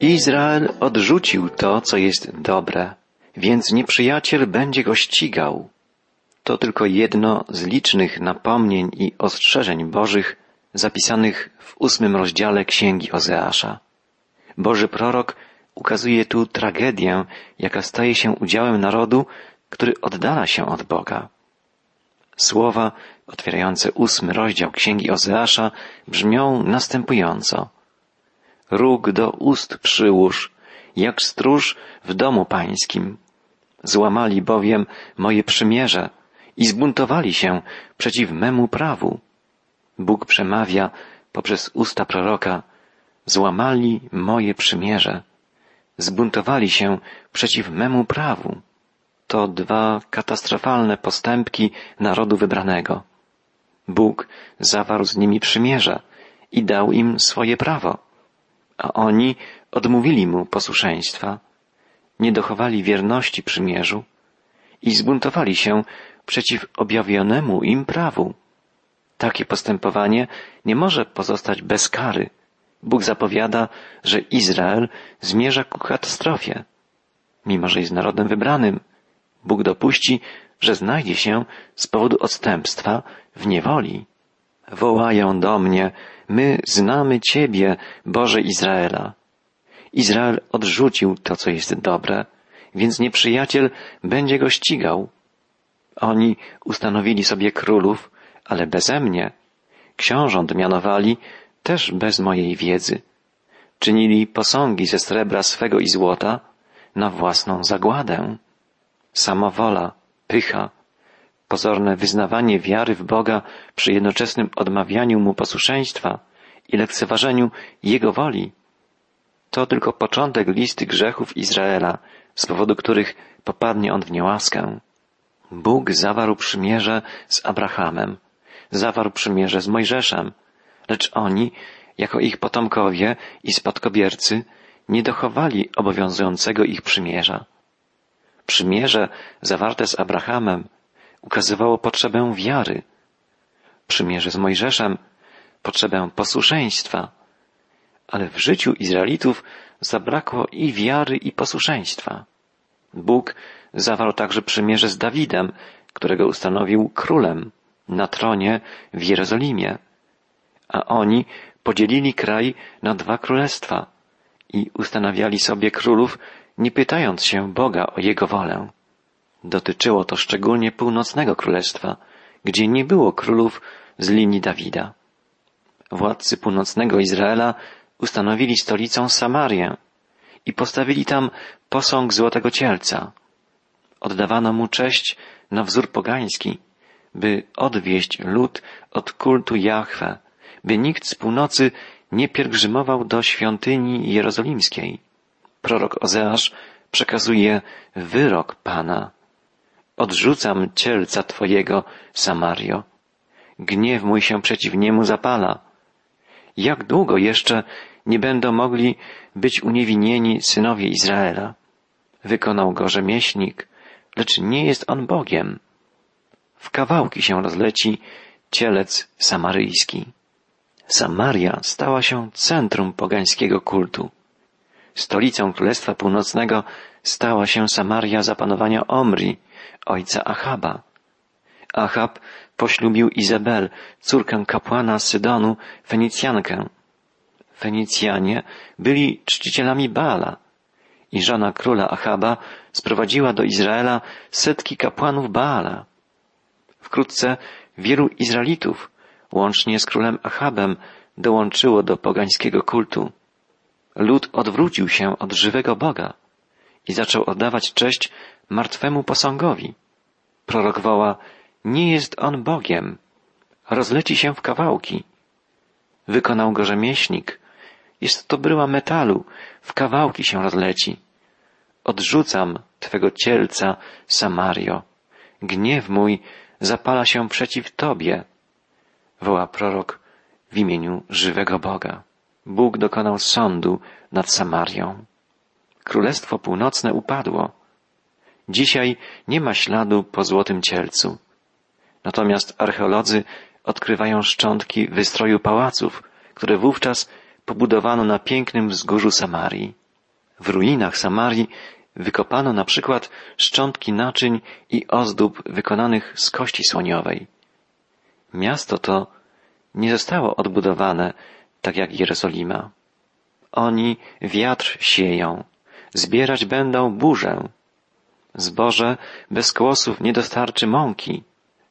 Izrael odrzucił to, co jest dobre, więc nieprzyjaciel będzie go ścigał. To tylko jedno z licznych napomnień i ostrzeżeń Bożych zapisanych w ósmym rozdziale Księgi Ozeasza. Boży prorok ukazuje tu tragedię, jaka staje się udziałem narodu, który oddala się od Boga. Słowa otwierające ósmy rozdział Księgi Ozeasza brzmią następująco. Róg do ust przyłóż, jak stróż w domu pańskim. Złamali bowiem moje przymierze i zbuntowali się przeciw memu prawu. Bóg przemawia poprzez usta proroka, złamali moje przymierze, zbuntowali się przeciw memu prawu. To dwa katastrofalne postępki narodu wybranego. Bóg zawarł z nimi przymierze i dał im swoje prawo, a oni odmówili mu posłuszeństwa, nie dochowali wierności przymierzu i zbuntowali się przeciw objawionemu im prawu. Takie postępowanie nie może pozostać bez kary. Bóg zapowiada, że Izrael zmierza ku katastrofie. Mimo, że jest narodem wybranym, Bóg dopuści, że znajdzie się z powodu odstępstwa w niewoli. Wołają do mnie, my znamy Ciebie, Boże Izraela. Izrael odrzucił to, co jest dobre, więc nieprzyjaciel będzie go ścigał. Oni ustanowili sobie królów, ale beze mnie. Książąt mianowali też bez mojej wiedzy. Czynili posągi ze srebra swego i złota na własną zagładę. Samowola, pycha, pozorne wyznawanie wiary w Boga przy jednoczesnym odmawianiu Mu posłuszeństwa i lekceważeniu Jego woli. To tylko początek listy grzechów Izraela, z powodu których popadnie on w niełaskę. Bóg zawarł przymierze z Abrahamem, zawarł przymierze z Mojżeszem, lecz oni, jako ich potomkowie i spadkobiercy, nie dochowali obowiązującego ich przymierza. Przymierze zawarte z Abrahamem ukazywało potrzebę wiary. Przymierze z Mojżeszem potrzebę posłuszeństwa. Ale w życiu Izraelitów zabrakło i wiary, i posłuszeństwa. Bóg zawarł także przymierze z Dawidem, którego ustanowił królem na tronie w Jerozolimie. A oni podzielili kraj na dwa królestwa i ustanawiali sobie królów, nie pytając się Boga o jego wolę. Dotyczyło to szczególnie północnego królestwa, gdzie nie było królów z linii Dawida. Władcy północnego Izraela ustanowili stolicą Samarię i postawili tam posąg złotego cielca. Oddawano mu cześć na wzór pogański, by odwieść lud od kultu Jahwe, by nikt z północy nie pielgrzymował do świątyni jerozolimskiej. Prorok Ozeasz przekazuje wyrok Pana. Odrzucam cielca Twojego, Samario. Gniew mój się przeciw niemu zapala. Jak długo jeszcze nie będą mogli być uniewinnieni synowie Izraela? Wykonał go rzemieślnik, lecz nie jest on Bogiem. W kawałki się rozleci cielec samaryjski. Samaria stała się centrum pogańskiego kultu. Stolicą Królestwa Północnego stała się Samaria za panowania Omri, ojca Achaba. Achab poślubił Izabel, córkę kapłana Sydonu, Fenicjankę. Fenicjanie byli czcicielami Baala i żona króla Achaba sprowadziła do Izraela setki kapłanów Baala. Wkrótce wielu Izraelitów, łącznie z królem Achabem, dołączyło do pogańskiego kultu. Lud odwrócił się od żywego Boga i zaczął oddawać cześć martwemu posągowi. Prorok woła, nie jest on Bogiem, rozleci się w kawałki. Wykonał go rzemieślnik, jest to bryła metalu, w kawałki się rozleci. Odrzucam Twego cielca, Samario. Gniew mój zapala się przeciw Tobie, woła prorok w imieniu żywego Boga. Bóg dokonał sądu nad Samarią. Królestwo Północne upadło. Dzisiaj nie ma śladu po złotym cielcu. Natomiast archeolodzy odkrywają szczątki wystroju pałaców, które wówczas pobudowano na pięknym wzgórzu Samarii. W ruinach Samarii wykopano na przykład szczątki naczyń i ozdób wykonanych z kości słoniowej. Miasto to nie zostało odbudowane tak jak Jerozolima. Oni wiatr sieją, zbierać będą burzę. Zboże bez kłosów nie dostarczy mąki.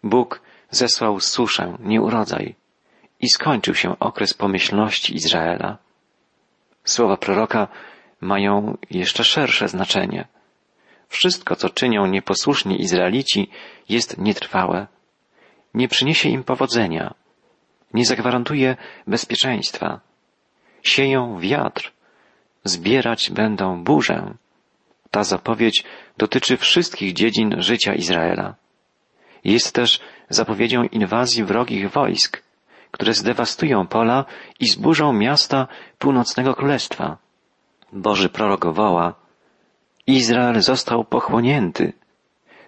Bóg zesłał suszę, nieurodzaj. I skończył się okres pomyślności Izraela. Słowa proroka mają jeszcze szersze znaczenie. Wszystko, co czynią nieposłuszni Izraelici, jest nietrwałe. Nie przyniesie im powodzenia. Nie zagwarantuje bezpieczeństwa. Sieją wiatr, zbierać będą burzę. Ta zapowiedź dotyczy wszystkich dziedzin życia Izraela. Jest też zapowiedzią inwazji wrogich wojsk, które zdewastują pola i zburzą miasta północnego królestwa. Boży prorok woła, Izrael został pochłonięty.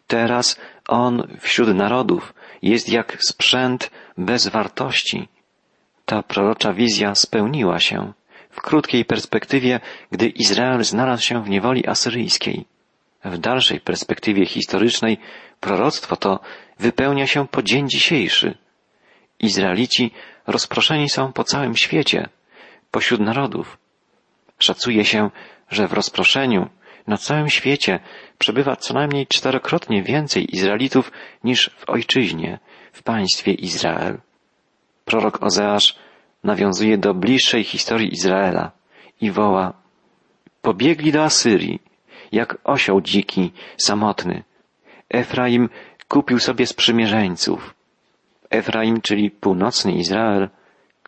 Teraz on wśród narodów jest jak sprzęt bez wartości. Ta prorocza wizja spełniła się w krótkiej perspektywie, gdy Izrael znalazł się w niewoli asyryjskiej. W dalszej perspektywie historycznej proroctwo to wypełnia się po dzień dzisiejszy. Izraelici rozproszeni są po całym świecie, pośród narodów. Szacuje się, że w rozproszeniu na całym świecie przebywa co najmniej czterokrotnie więcej Izraelitów niż w ojczyźnie, w państwie Izrael. Prorok Ozeasz nawiązuje do bliższej historii Izraela i woła Pobiegli do Asyrii, jak osioł dziki, samotny. Efraim kupił sobie sprzymierzeńców. Efraim, czyli północny Izrael,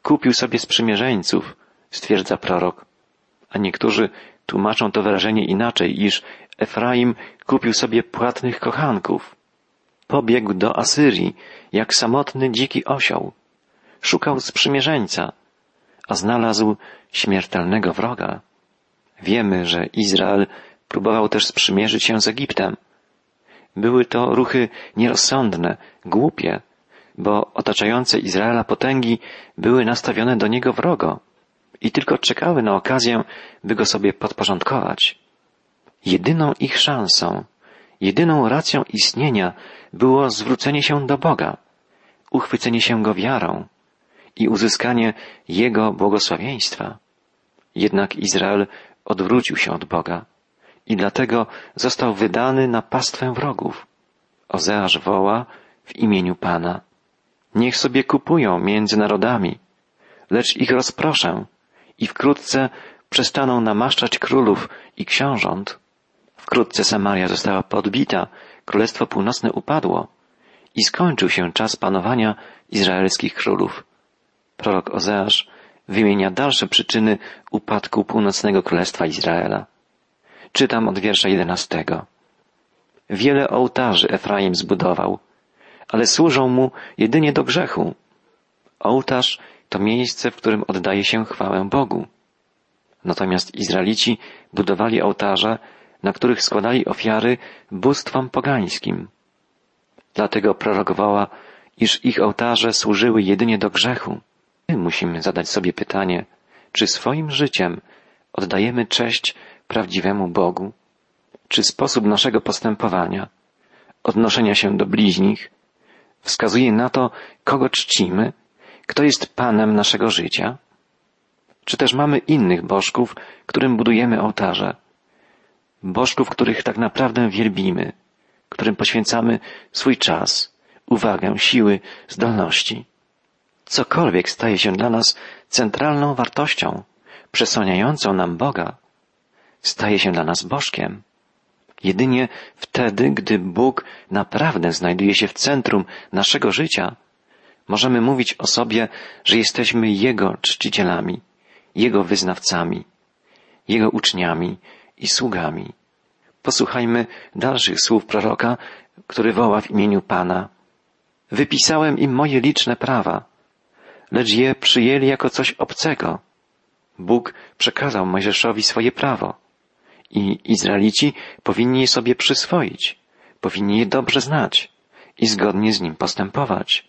kupił sobie sprzymierzeńców, stwierdza prorok. A niektórzy tłumaczą to wyrażenie inaczej, iż Efraim kupił sobie płatnych kochanków. Pobiegł do Asyrii, jak samotny dziki osioł. Szukał sprzymierzeńca, a znalazł śmiertelnego wroga. Wiemy, że Izrael próbował też sprzymierzyć się z Egiptem. Były to ruchy nierozsądne, głupie, bo otaczające Izraela potęgi były nastawione do niego wrogo i tylko czekały na okazję, by go sobie podporządkować. Jedyną ich szansą, jedyną racją istnienia było zwrócenie się do Boga, uchwycenie się Go wiarą i uzyskanie Jego błogosławieństwa. Jednak Izrael odwrócił się od Boga i dlatego został wydany na pastwę wrogów. Ozeasz woła w imieniu Pana. Niech sobie kupują między narodami, lecz ich rozproszę i wkrótce przestaną namaszczać królów i książąt. Wkrótce Samaria została podbita, królestwo północne upadło i skończył się czas panowania izraelskich królów. Prorok Ozeasz wymienia dalsze przyczyny upadku północnego królestwa Izraela. Czytam od wiersza jedenastego. Wiele ołtarzy Efraim zbudował, ale służą mu jedynie do grzechu. Ołtarz to miejsce, w którym oddaje się chwałę Bogu. Natomiast Izraelici budowali ołtarze, na których składali ofiary bóstwom pogańskim. Dlatego prorokowała, iż ich ołtarze służyły jedynie do grzechu. My musimy zadać sobie pytanie, czy swoim życiem oddajemy cześć prawdziwemu Bogu? Czy sposób naszego postępowania, odnoszenia się do bliźnich, wskazuje na to, kogo czcimy, kto jest Panem naszego życia? Czy też mamy innych bożków, którym budujemy ołtarze? Bożków, których tak naprawdę wielbimy, którym poświęcamy swój czas, uwagę, siły, zdolności. Cokolwiek staje się dla nas centralną wartością, przesłaniającą nam Boga, staje się dla nas Bożkiem. Jedynie wtedy, gdy Bóg naprawdę znajduje się w centrum naszego życia, możemy mówić o sobie, że jesteśmy Jego czcicielami, Jego wyznawcami, Jego uczniami i sługami. Posłuchajmy dalszych słów proroka, który woła w imieniu Pana. Wypisałem im moje liczne prawa, lecz je przyjęli jako coś obcego. Bóg przekazał Mojżeszowi swoje prawo i Izraelici powinni je sobie przyswoić, powinni je dobrze znać i zgodnie z nim postępować.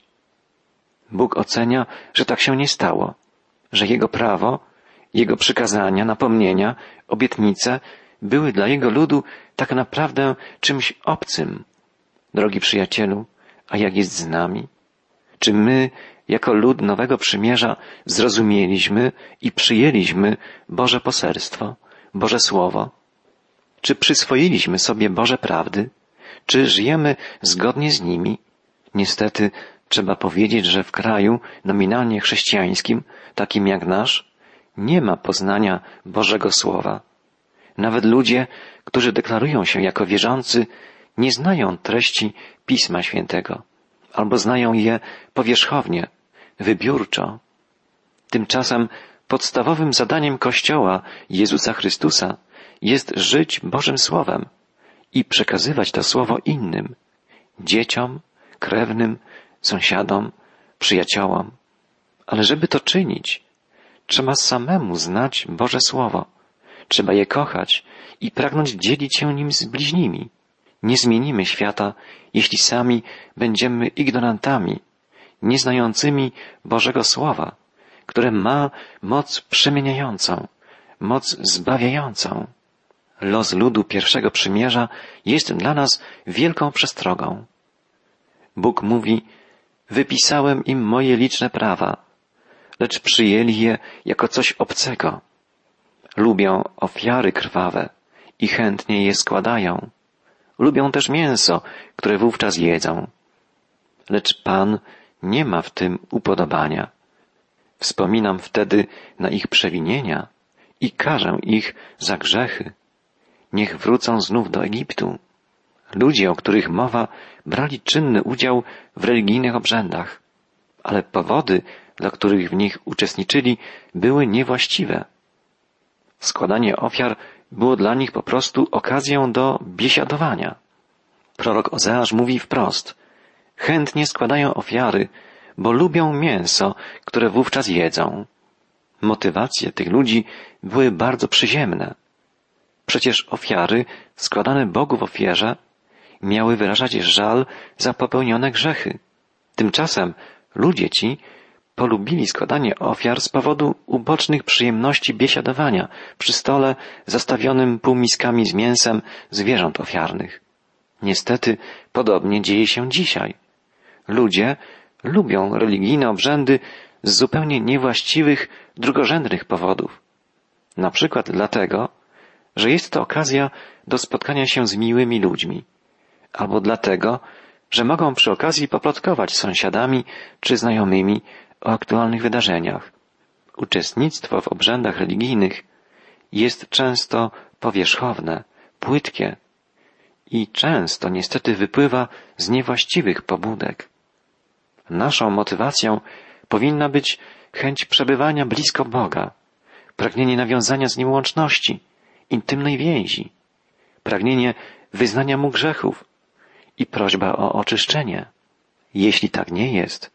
Bóg ocenia, że tak się nie stało, że Jego prawo, Jego przykazania, napomnienia, obietnice były dla Jego ludu tak naprawdę czymś obcym. Drogi przyjacielu, a jak jest z nami? Czy my, jako lud Nowego Przymierza, zrozumieliśmy i przyjęliśmy Boże poselstwo, Boże Słowo? Czy przyswoiliśmy sobie Boże prawdy? Czy żyjemy zgodnie z nimi? Niestety trzeba powiedzieć, że w kraju nominalnie chrześcijańskim, takim jak nasz, nie ma poznania Bożego Słowa. Nawet ludzie, którzy deklarują się jako wierzący, nie znają treści Pisma Świętego, albo znają je powierzchownie, wybiórczo. Tymczasem podstawowym zadaniem Kościoła Jezusa Chrystusa jest żyć Bożym Słowem i przekazywać to Słowo innym, dzieciom, krewnym, sąsiadom, przyjaciołom. Ale żeby to czynić, trzeba samemu znać Boże Słowo. Trzeba je kochać i pragnąć dzielić się nim z bliźnimi. Nie zmienimy świata, jeśli sami będziemy ignorantami, nieznającymi Bożego Słowa, które ma moc przemieniającą, moc zbawiającą. Los ludu pierwszego przymierza jest dla nas wielką przestrogą. Bóg mówi, wypisałem im moje liczne prawa, lecz przyjęli je jako coś obcego. Lubią ofiary krwawe i chętnie je składają. Lubią też mięso, które wówczas jedzą. Lecz Pan nie ma w tym upodobania. Wspominam wtedy na ich przewinienia i karzę ich za grzechy. Niech wrócą znów do Egiptu. Ludzie, o których mowa, brali czynny udział w religijnych obrzędach, ale powody, dla których w nich uczestniczyli, były niewłaściwe. Składanie ofiar było dla nich po prostu okazją do biesiadowania. Prorok Ozeasz mówi wprost, chętnie składają ofiary, bo lubią mięso, które wówczas jedzą. Motywacje tych ludzi były bardzo przyziemne. Przecież ofiary składane Bogu w ofierze miały wyrażać żal za popełnione grzechy. Tymczasem ludzie ci polubili składanie ofiar z powodu ubocznych przyjemności biesiadowania przy stole zastawionym półmiskami z mięsem zwierząt ofiarnych. Niestety podobnie dzieje się dzisiaj. Ludzie lubią religijne obrzędy z zupełnie niewłaściwych, drugorzędnych powodów. Na przykład dlatego, że jest to okazja do spotkania się z miłymi ludźmi, albo dlatego, że mogą przy okazji poplotkować z sąsiadami czy znajomymi o aktualnych wydarzeniach. Uczestnictwo w obrzędach religijnych jest często powierzchowne, płytkie i często niestety wypływa z niewłaściwych pobudek. Naszą motywacją powinna być chęć przebywania blisko Boga, pragnienie nawiązania z Nim łączności, intymnej więzi, pragnienie wyznania Mu grzechów i prośba o oczyszczenie. Jeśli tak nie jest,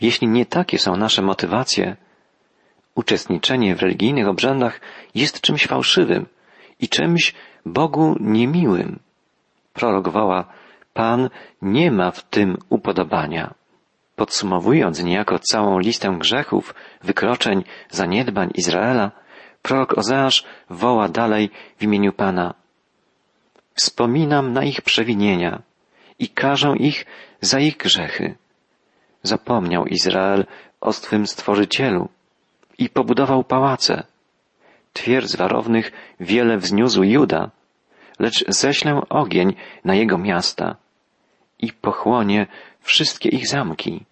jeśli nie takie są nasze motywacje, uczestniczenie w religijnych obrzędach jest czymś fałszywym i czymś Bogu niemiłym. Prorok woła, Pan nie ma w tym upodobania. Podsumowując niejako całą listę grzechów, wykroczeń, zaniedbań Izraela, prorok Ozeasz woła dalej w imieniu Pana. Wspominam na ich przewinienia i karzę ich za ich grzechy. Zapomniał Izrael o swym Stworzycielu i pobudował pałace. Twierdz warownych wiele wzniósł Juda, lecz ześlę ogień na jego miasta i pochłonie wszystkie ich zamki.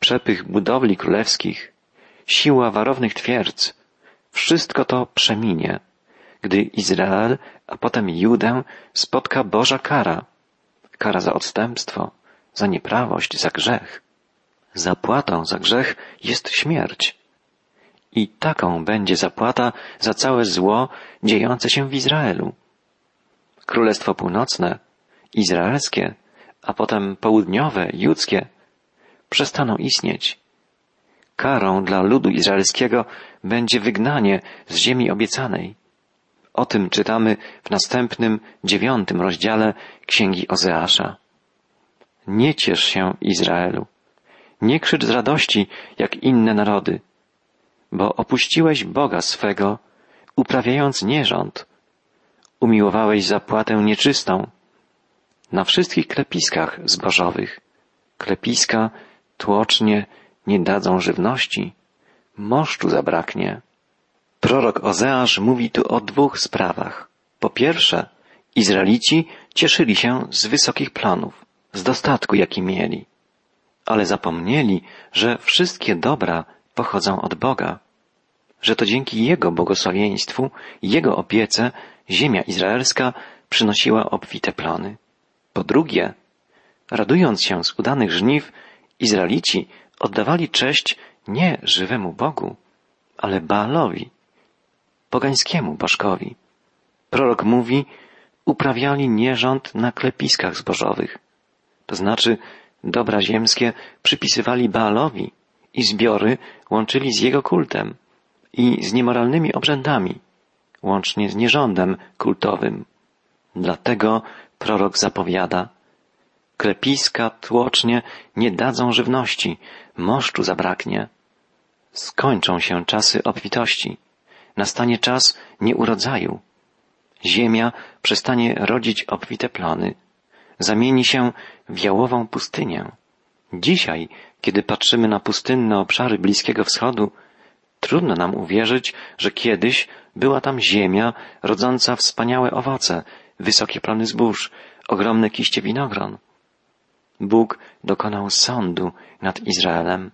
Przepych budowli królewskich, siła warownych twierdz, wszystko to przeminie, gdy Izrael, a potem Judę spotka Boża kara, kara za odstępstwo, za nieprawość, za grzech. Zapłatą za grzech jest śmierć. I taką będzie zapłata za całe zło dziejące się w Izraelu. Królestwo Północne, Izraelskie, a potem południowe, judzkie, przestaną istnieć. Karą dla ludu izraelskiego będzie wygnanie z ziemi obiecanej. O tym czytamy w następnym, dziewiątym rozdziale Księgi Ozeasza. Nie ciesz się, Izraelu. Nie krzycz z radości, jak inne narody. bo opuściłeś Boga swego, uprawiając nierząd. Umiłowałeś zapłatę nieczystą. Na wszystkich klepiskach zbożowych. Klepiska tłocznie nie dadzą żywności. Moszczu zabraknie. Prorok Ozeasz mówi tu o dwóch sprawach. Po pierwsze, Izraelici cieszyli się z wysokich planów, z dostatku, jaki mieli. Ale zapomnieli, że wszystkie dobra pochodzą od Boga, że to dzięki Jego błogosławieństwu, Jego opiece ziemia izraelska przynosiła obfite plony. Po drugie, radując się z udanych żniw, Izraelici oddawali cześć nie żywemu Bogu, ale Baalowi, pogańskiemu bożkowi. Prorok mówi, uprawiali nierząd na klepiskach zbożowych. To znaczy, dobra ziemskie przypisywali Baalowi i zbiory łączyli z jego kultem i z niemoralnymi obrzędami, łącznie z nierządem kultowym. Dlatego prorok zapowiada, klepiska tłocznie nie dadzą żywności, moszczu zabraknie. Skończą się czasy obfitości, nastanie czas nieurodzaju. Ziemia przestanie rodzić obfite plony, zamieni się w jałową pustynię. Dzisiaj, kiedy patrzymy na pustynne obszary Bliskiego Wschodu, trudno nam uwierzyć, że kiedyś była tam ziemia rodząca wspaniałe owoce, wysokie plony zbóż, ogromne kiście winogron. Bóg dokonał sądu nad Izraelem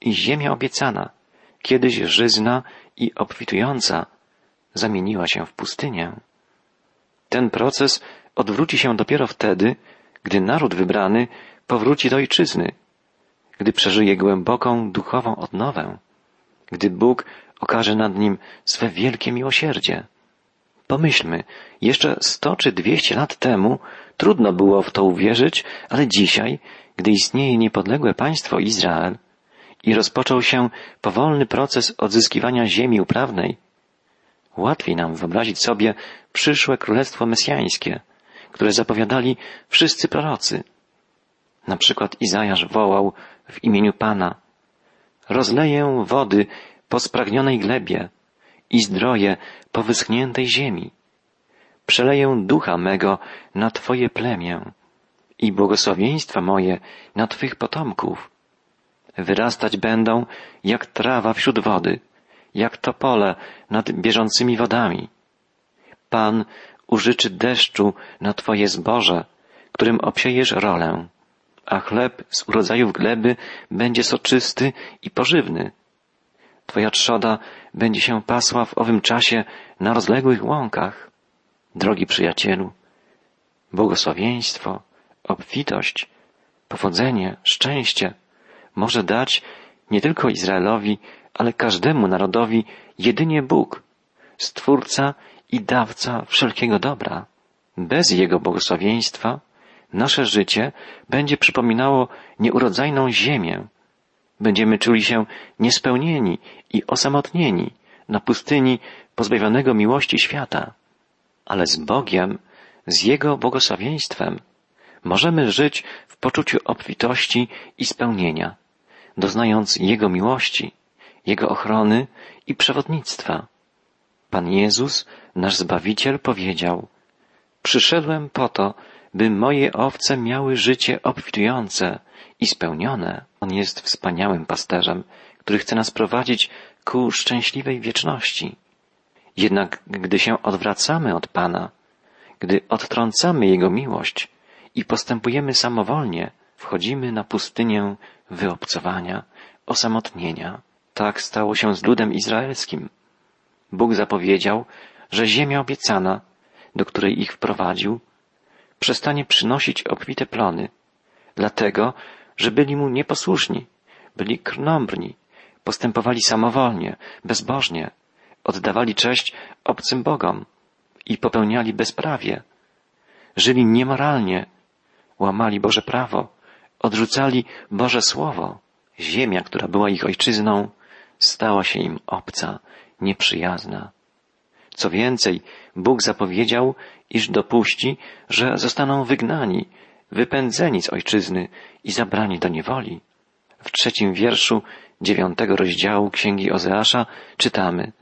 i ziemia obiecana, kiedyś żyzna i obfitująca, zamieniła się w pustynię. Ten proces odwróci się dopiero wtedy, gdy naród wybrany powróci do ojczyzny, gdy przeżyje głęboką duchową odnowę, gdy Bóg okaże nad nim swe wielkie miłosierdzie. Pomyślmy, jeszcze sto czy dwieście lat temu trudno było w to uwierzyć, ale dzisiaj, gdy istnieje niepodległe państwo Izrael i rozpoczął się powolny proces odzyskiwania ziemi uprawnej, łatwiej nam wyobrazić sobie przyszłe królestwo mesjańskie, które zapowiadali wszyscy prorocy. Na przykład Izajasz wołał w imieniu Pana Rozleję wody po spragnionej glebie i zdroje po wyschniętej ziemi. Przeleję ducha mego na Twoje plemię i błogosławieństwa moje na Twych potomków. Wyrastać będą jak trawa wśród wody, jak topole nad bieżącymi wodami. Pan użyczy deszczu na Twoje zboże, którym obsiejesz rolę, a chleb z urodzajów gleby będzie soczysty i pożywny. Twoja trzoda będzie się pasła w owym czasie na rozległych łąkach. Drogi przyjacielu, błogosławieństwo, obfitość, powodzenie, szczęście może dać nie tylko Izraelowi, ale każdemu narodowi jedynie Bóg, Stwórca i dawca wszelkiego dobra. Bez Jego błogosławieństwa nasze życie będzie przypominało nieurodzajną ziemię. Będziemy czuli się niespełnieni i osamotnieni na pustyni pozbawionego miłości świata. Ale z Bogiem, z Jego błogosławieństwem możemy żyć w poczuciu obfitości i spełnienia, doznając Jego miłości, Jego ochrony i przewodnictwa. Pan Jezus, nasz Zbawiciel, powiedział, Przyszedłem po to, by moje owce miały życie obfitujące i spełnione. On jest wspaniałym pasterzem, który chce nas prowadzić ku szczęśliwej wieczności. Jednak gdy się odwracamy od Pana, gdy odtrącamy Jego miłość i postępujemy samowolnie, wchodzimy na pustynię wyobcowania, osamotnienia. Tak stało się z ludem izraelskim. Bóg zapowiedział, że ziemia obiecana, do której ich wprowadził, przestanie przynosić obfite plony, dlatego, że byli mu nieposłuszni, byli krnąbrni, postępowali samowolnie, bezbożnie, oddawali cześć obcym bogom i popełniali bezprawie, żyli niemoralnie, łamali Boże prawo, odrzucali Boże Słowo. Ziemia, która była ich ojczyzną, stała się im obca, nieprzyjazna. Co więcej, Bóg zapowiedział, iż dopuści, że zostaną wygnani, wypędzeni z ojczyzny i zabrani do niewoli. W trzecim wierszu dziewiątego rozdziału Księgi Ozeasza czytamy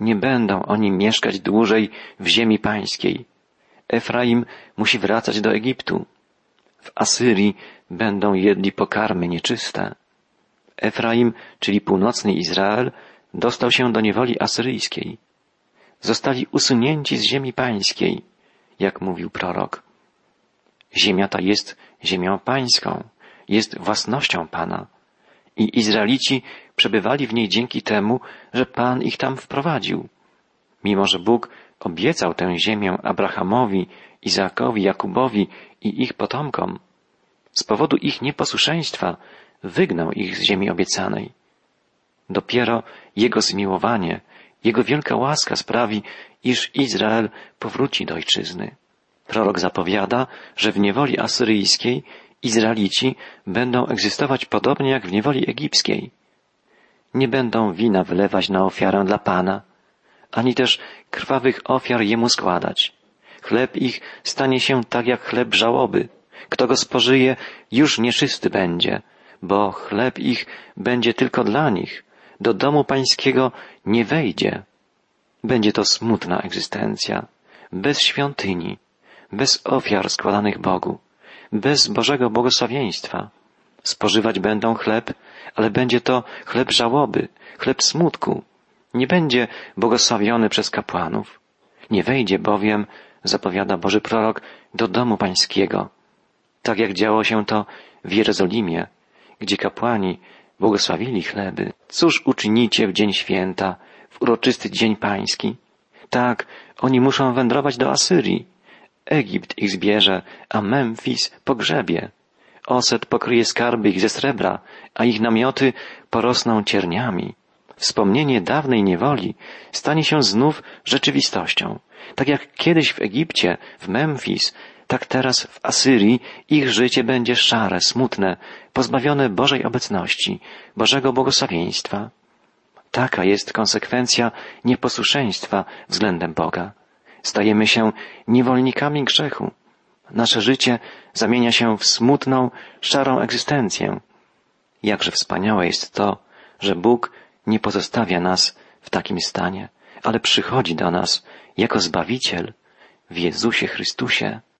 Nie będą oni mieszkać dłużej w ziemi pańskiej. Efraim musi wracać do Egiptu. W Asyrii będą jedli pokarmy nieczyste. Efraim, czyli północny Izrael, dostał się do niewoli asyryjskiej. Zostali usunięci z ziemi pańskiej, jak mówił prorok. Ziemia ta jest ziemią pańską, jest własnością Pana. I Izraelici przebywali w niej dzięki temu, że Pan ich tam wprowadził. Mimo, że Bóg obiecał tę ziemię Abrahamowi, Izaakowi, Jakubowi i ich potomkom, z powodu ich nieposłuszeństwa wygnał ich z ziemi obiecanej. Dopiero Jego zmiłowanie, Jego wielka łaska sprawi, iż Izrael powróci do ojczyzny. Prorok zapowiada, że w niewoli asyryjskiej Izraelici będą egzystować podobnie jak w niewoli egipskiej. Nie będą wina wylewać na ofiarę dla Pana, ani też krwawych ofiar Jemu składać. Chleb ich stanie się tak jak chleb żałoby. Kto go spożyje, już nieczysty będzie, bo chleb ich będzie tylko dla nich. Do domu pańskiego nie wejdzie. Będzie to smutna egzystencja, bez świątyni, bez ofiar składanych Bogu, bez Bożego błogosławieństwa. Spożywać będą chleb, ale będzie to chleb żałoby, chleb smutku. Nie będzie błogosławiony przez kapłanów. Nie wejdzie bowiem, zapowiada Boży prorok, do domu pańskiego. Tak jak działo się to w Jerozolimie, gdzie kapłani błogosławili chleby. Cóż uczynicie w dzień święta, w uroczysty dzień pański? Tak, oni muszą wędrować do Asyrii. Egipt ich zbierze, a Memfis pogrzebie. Oset pokryje skarby ich ze srebra, a ich namioty porosną cierniami. Wspomnienie dawnej niewoli stanie się znów rzeczywistością. Tak jak kiedyś w Egipcie, w Memfis, tak teraz w Asyrii ich życie będzie szare, smutne, pozbawione Bożej obecności, Bożego błogosławieństwa. Taka jest konsekwencja nieposłuszeństwa względem Boga. Stajemy się niewolnikami grzechu. Nasze życie zamienia się w smutną, szarą egzystencję. Jakże wspaniałe jest to, że Bóg nie pozostawia nas w takim stanie, ale przychodzi do nas jako Zbawiciel w Jezusie Chrystusie.